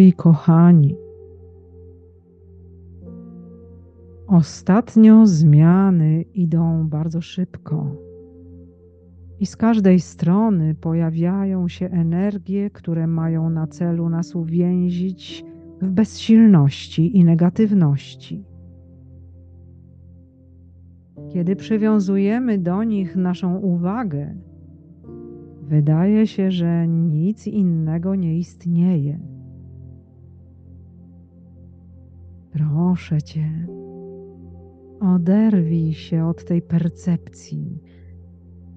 Moi kochani, ostatnio zmiany idą bardzo szybko. I z każdej strony pojawiają się energie, które mają na celu nas uwięzić w bezsilności i negatywności. Kiedy przywiązujemy do nich naszą uwagę, wydaje się, że nic innego nie istnieje. Proszę Cię, oderwij się od tej percepcji.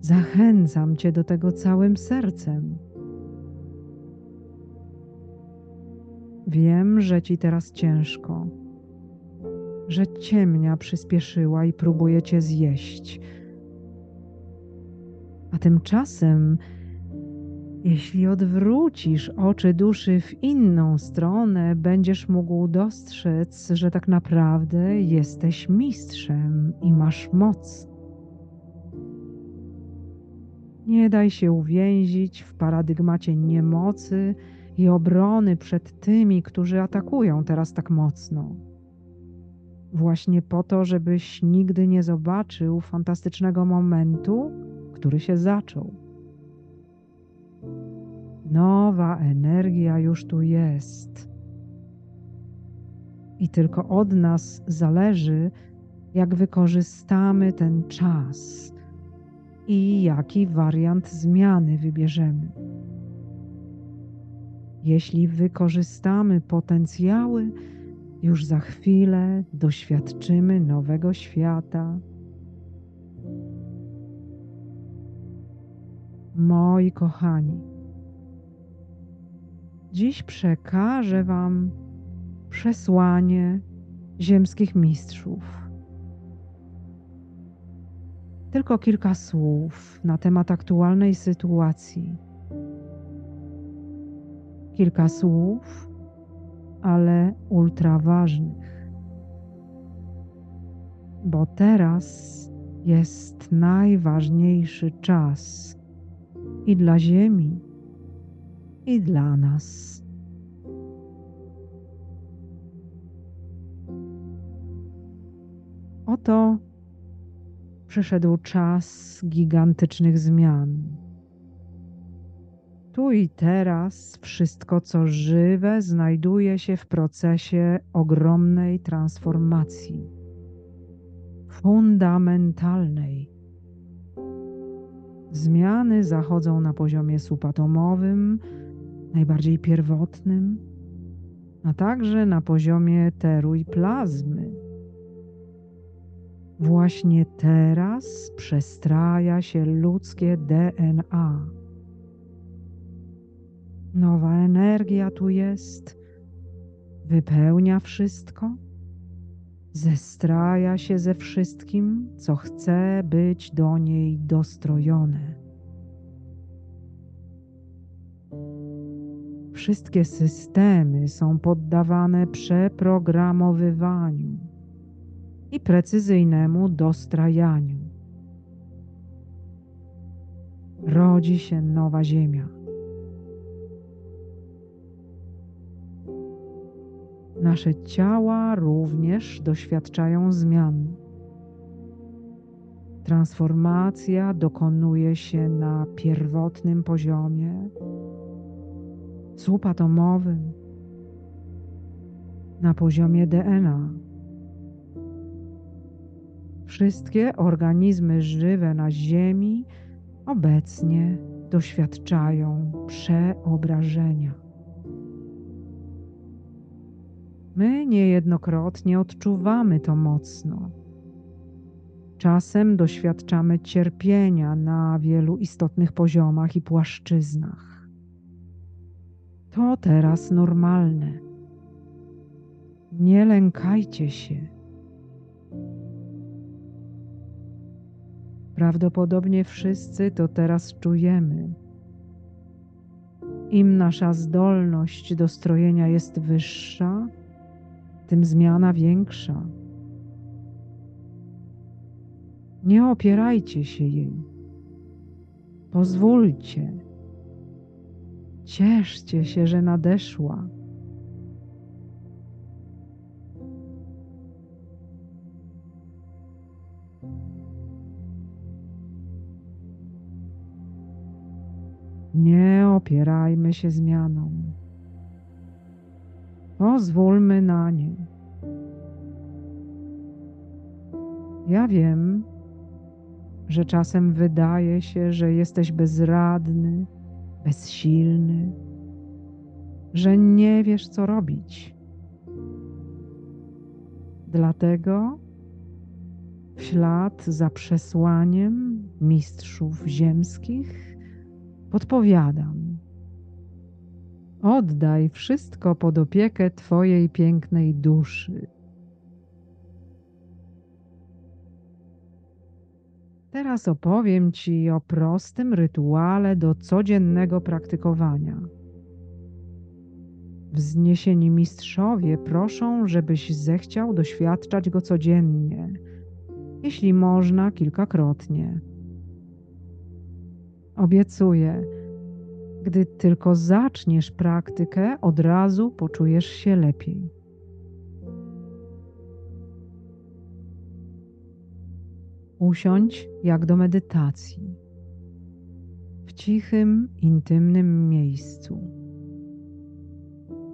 Zachęcam Cię do tego całym sercem. Wiem, że Ci teraz ciężko, że ciemnia przyspieszyła i próbuje Cię zjeść. A tymczasem jeśli odwrócisz oczy duszy w inną stronę, będziesz mógł dostrzec, że tak naprawdę jesteś mistrzem i masz moc. Nie daj się uwięzić w paradygmacie niemocy i obrony przed tymi, którzy atakują teraz tak mocno. Właśnie po to, żebyś nigdy nie zobaczył fantastycznego momentu, który się zaczął. Nowa energia już tu jest. I tylko od nas zależy, jak wykorzystamy ten czas i jaki wariant zmiany wybierzemy. Jeśli wykorzystamy potencjały, już za chwilę doświadczymy nowego świata. Moi kochani, Dziś przekażę Wam przesłanie ziemskich mistrzów. Tylko kilka słów na temat aktualnej sytuacji. Kilka słów, ale ultra ważnych. Bo teraz jest najważniejszy czas i dla Ziemi, i dla nas. Oto przyszedł czas gigantycznych zmian. Tu i teraz wszystko, co żywe, znajduje się w procesie ogromnej transformacji, fundamentalnej. Zmiany zachodzą na poziomie subatomowym, najbardziej pierwotnym, a także na poziomie teru i plazmy. Właśnie teraz przestraja się ludzkie DNA. Nowa energia tu jest, wypełnia wszystko, zestraja się ze wszystkim, co chce być do niej dostrojone. Wszystkie systemy są poddawane przeprogramowywaniu i precyzyjnemu dostrajaniu. Rodzi się nowa Ziemia. Nasze ciała również doświadczają zmian. Transformacja dokonuje się na pierwotnym poziomie subatomowym, na poziomie DNA. Wszystkie organizmy żywe na Ziemi obecnie doświadczają przeobrażenia. My niejednokrotnie odczuwamy to mocno. Czasem doświadczamy cierpienia na wielu istotnych poziomach i płaszczyznach. To teraz normalne. Nie lękajcie się. Prawdopodobnie wszyscy to teraz czujemy. Im nasza zdolność do strojenia jest wyższa, tym zmiana większa. Nie opierajcie się jej. Pozwólcie Cieszcie się, że nadeszła. Nie opierajmy się zmianom. Pozwólmy na nie. Ja wiem, że czasem wydaje się, że jesteś bezradny, bezsilny, że nie wiesz, co robić. Dlatego w ślad za przesłaniem mistrzów ziemskich podpowiadam. Oddaj wszystko pod opiekę Twojej pięknej duszy. Teraz opowiem Ci o prostym rytuale do codziennego praktykowania. Wzniesieni mistrzowie proszą, żebyś zechciał doświadczać go codziennie, jeśli można kilkakrotnie. Obiecuję, gdy tylko zaczniesz praktykę, od razu poczujesz się lepiej. Usiądź jak do medytacji, w cichym, intymnym miejscu.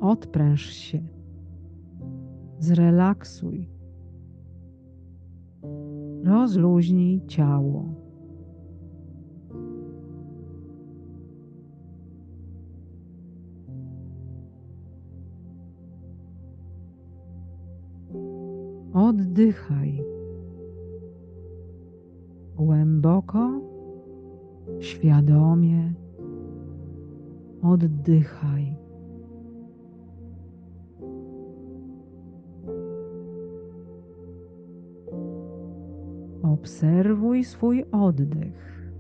Odpręż się, zrelaksuj, rozluźnij ciało. Oddychaj głęboko, świadomie oddychaj. Obserwuj swój oddech.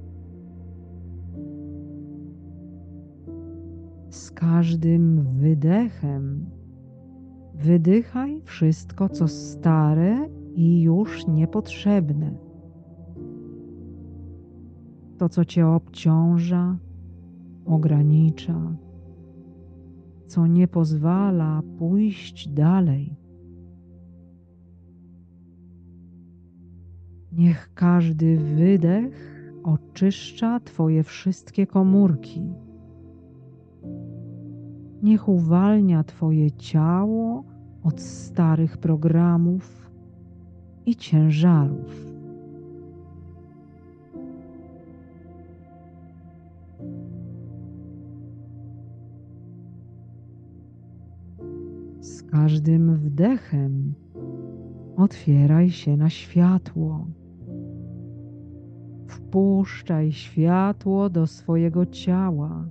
Z każdym wydechem wydychaj wszystko, co stare i już niepotrzebne to, co cię obciąża, ogranicza, co nie pozwala pójść dalej. Niech każdy wydech oczyszcza Twoje wszystkie komórki. Niech uwalnia Twoje ciało od starych programów i ciężarów. Każdym wdechem otwieraj się na światło. Wpuszczaj światło do swojego ciała.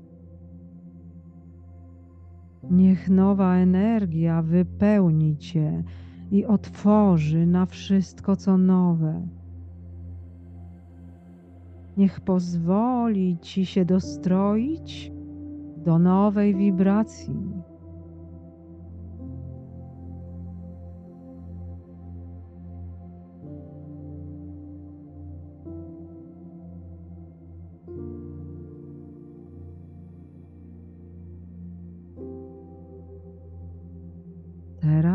Niech nowa energia wypełni cię i otworzy na wszystko, co nowe. Niech pozwoli ci się dostroić do nowej wibracji.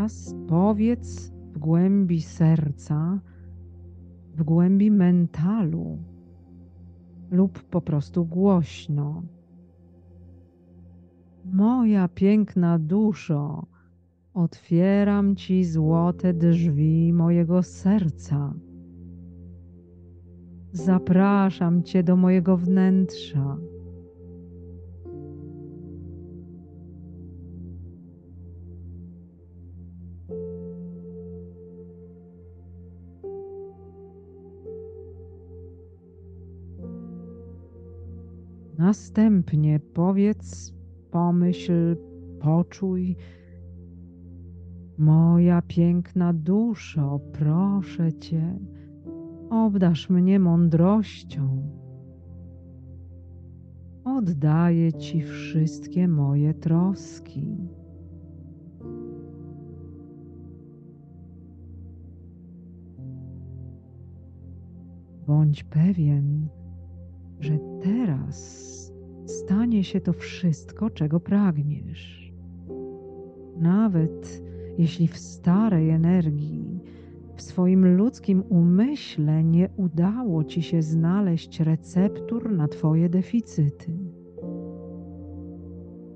Teraz powiedz w głębi serca, w głębi mentalu lub po prostu głośno. Moja piękna duszo, otwieram Ci złote drzwi mojego serca. Zapraszam Cię do mojego wnętrza. Następnie powiedz, pomyśl, poczuj. Moja piękna duszo, proszę Cię, obdasz mnie mądrością. Oddaję Ci wszystkie moje troski. Bądź pewien, że teraz stanie się to wszystko, czego pragniesz. Nawet jeśli w starej energii, w swoim ludzkim umyśle nie udało ci się znaleźć receptur na Twoje deficyty.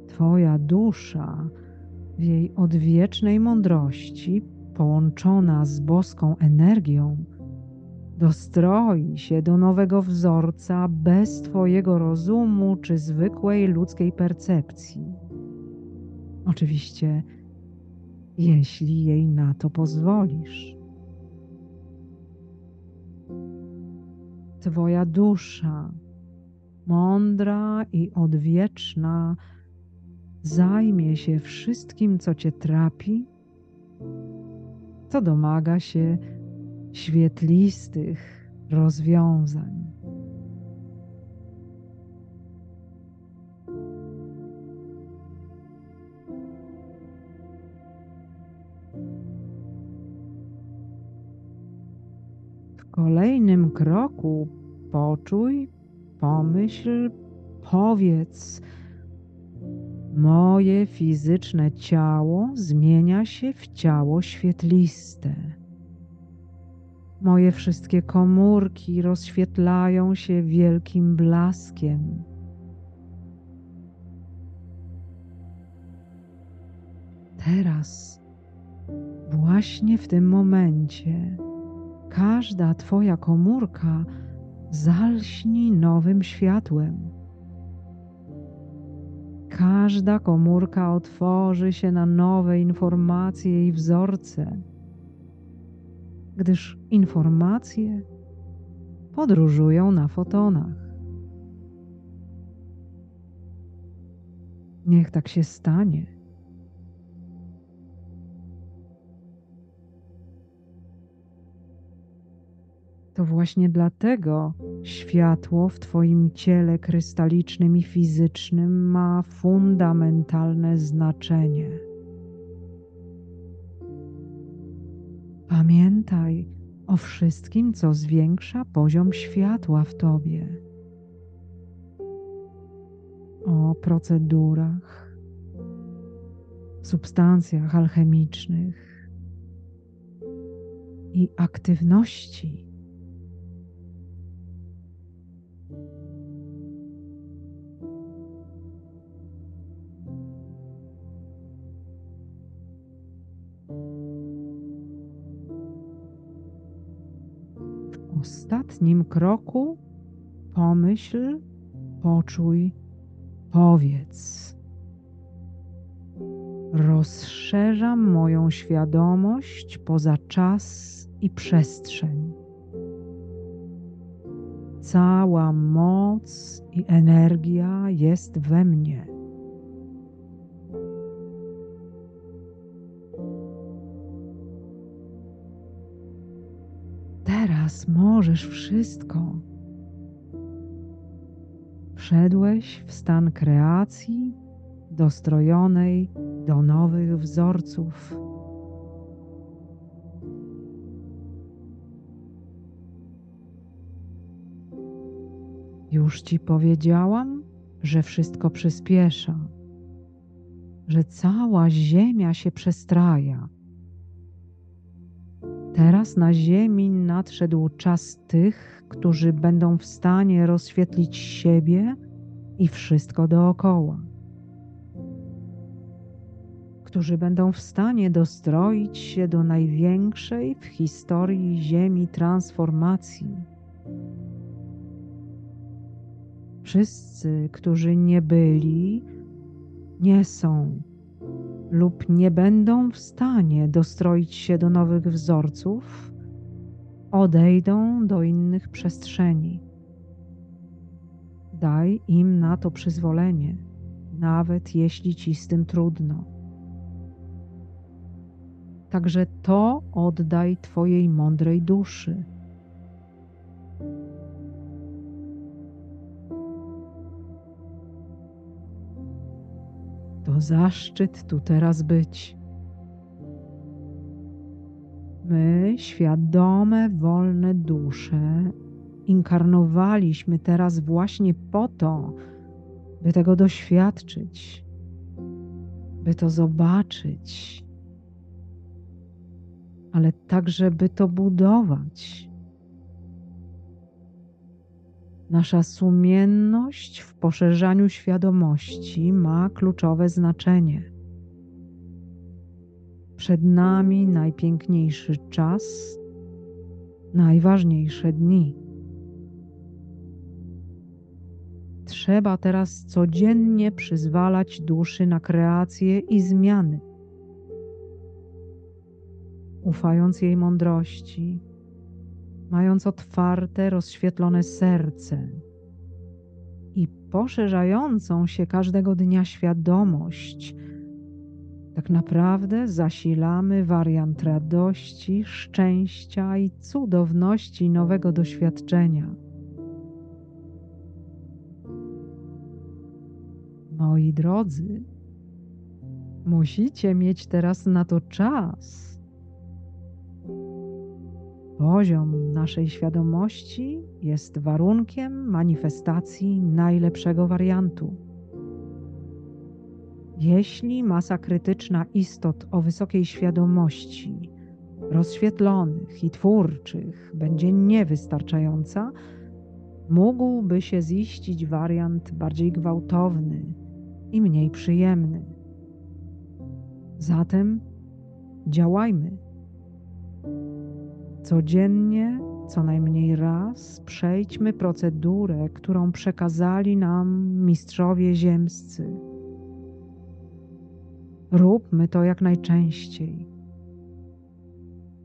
Twoja dusza w jej odwiecznej mądrości, połączona z boską energią, dostroi się do nowego wzorca bez Twojego rozumu czy zwykłej ludzkiej percepcji. Oczywiście, jeśli jej na to pozwolisz. Twoja dusza, mądra i odwieczna, zajmie się wszystkim, co Cię trapi, co domaga się świetlistych rozwiązań. W kolejnym kroku poczuj, pomyśl, powiedz. Moje fizyczne ciało zmienia się w ciało świetliste. Moje wszystkie komórki rozświetlają się wielkim blaskiem. Teraz, właśnie w tym momencie, każda Twoja komórka zalśni nowym światłem. Każda komórka otworzy się na nowe informacje i wzorce gdyż informacje podróżują na fotonach. Niech tak się stanie. To właśnie dlatego światło w Twoim ciele krystalicznym i fizycznym ma fundamentalne znaczenie. Pamiętaj o wszystkim, co zwiększa poziom światła w tobie. O procedurach, substancjach alchemicznych i aktywności ostatnim kroku pomyśl, poczuj, powiedz. Rozszerzam moją świadomość poza czas i przestrzeń. Cała moc i energia jest we mnie. Teraz możesz wszystko. Wszedłeś w stan kreacji dostrojonej do nowych wzorców. Już ci powiedziałam, że wszystko przyspiesza, że cała Ziemia się przestraja Teraz na Ziemi nadszedł czas tych, którzy będą w stanie rozświetlić siebie i wszystko dookoła, którzy będą w stanie dostroić się do największej w historii Ziemi transformacji. Wszyscy, którzy nie byli, nie są lub nie będą w stanie dostroić się do nowych wzorców, odejdą do innych przestrzeni. Daj im na to przyzwolenie, nawet jeśli ci z tym trudno. Także to oddaj Twojej mądrej duszy Zaszczyt tu teraz być. My, świadome, wolne dusze, inkarnowaliśmy teraz właśnie po to, by tego doświadczyć, by to zobaczyć, ale także by to budować. Nasza sumienność w poszerzaniu świadomości ma kluczowe znaczenie. Przed nami najpiękniejszy czas, najważniejsze dni. Trzeba teraz codziennie przyzwalać duszy na kreację i zmiany, ufając jej mądrości, mając otwarte, rozświetlone serce i poszerzającą się każdego dnia świadomość, tak naprawdę zasilamy wariant radości, szczęścia i cudowności nowego doświadczenia. Moi drodzy, musicie mieć teraz na to czas Poziom naszej świadomości jest warunkiem manifestacji najlepszego wariantu. Jeśli masa krytyczna istot o wysokiej świadomości, rozświetlonych i twórczych będzie niewystarczająca, mógłby się ziścić wariant bardziej gwałtowny i mniej przyjemny. Zatem działajmy Codziennie, co najmniej raz, przejdźmy procedurę, którą przekazali nam mistrzowie ziemscy. Róbmy to jak najczęściej.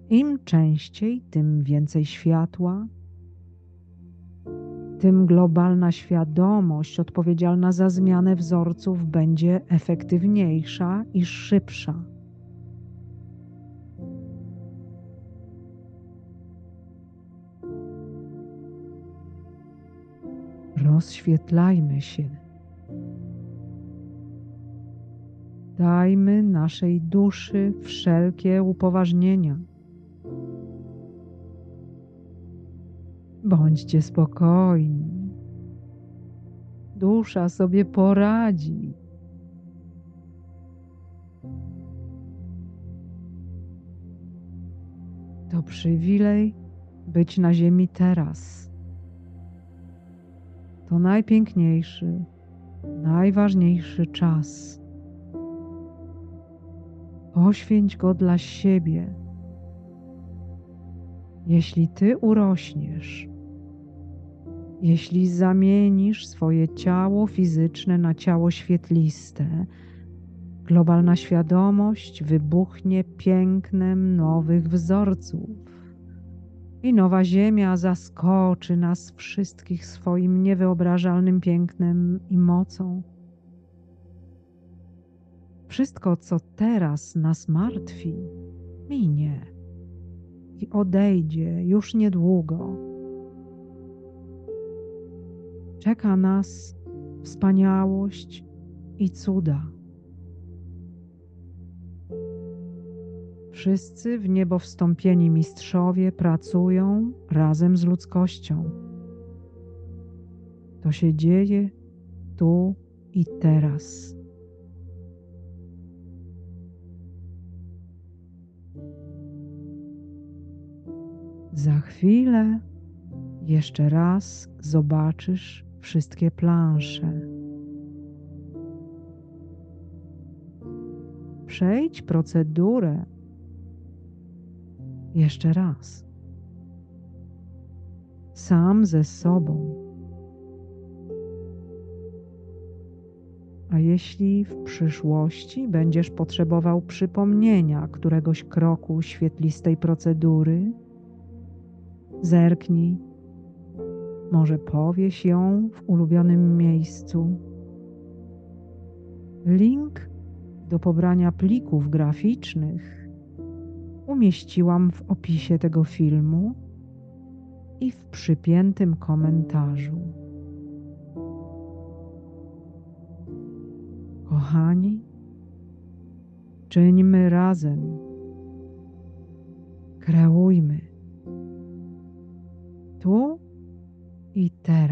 Im częściej, tym więcej światła, tym globalna świadomość odpowiedzialna za zmianę wzorców będzie efektywniejsza i szybsza. Rozświetlajmy się. Dajmy naszej duszy wszelkie upoważnienia. Bądźcie spokojni. Dusza sobie poradzi. To przywilej być na ziemi teraz to najpiękniejszy, najważniejszy czas. Poświęć go dla siebie. Jeśli ty urośniesz, jeśli zamienisz swoje ciało fizyczne na ciało świetliste, globalna świadomość wybuchnie pięknem nowych wzorców i nowa ziemia zaskoczy nas wszystkich swoim niewyobrażalnym pięknem i mocą. Wszystko, co teraz nas martwi, minie i odejdzie już niedługo. Czeka nas wspaniałość i cuda. Wszyscy w niebo wstąpieni mistrzowie pracują razem z ludzkością. To się dzieje tu i teraz. Za chwilę jeszcze raz zobaczysz wszystkie plansze. Przejdź procedurę jeszcze raz. Sam ze sobą. A jeśli w przyszłości będziesz potrzebował przypomnienia któregoś kroku świetlistej procedury, zerknij, może powieś ją w ulubionym miejscu. Link do pobrania plików graficznych umieściłam w opisie tego filmu i w przypiętym komentarzu. Kochani, czyńmy razem, kreujmy tu i teraz.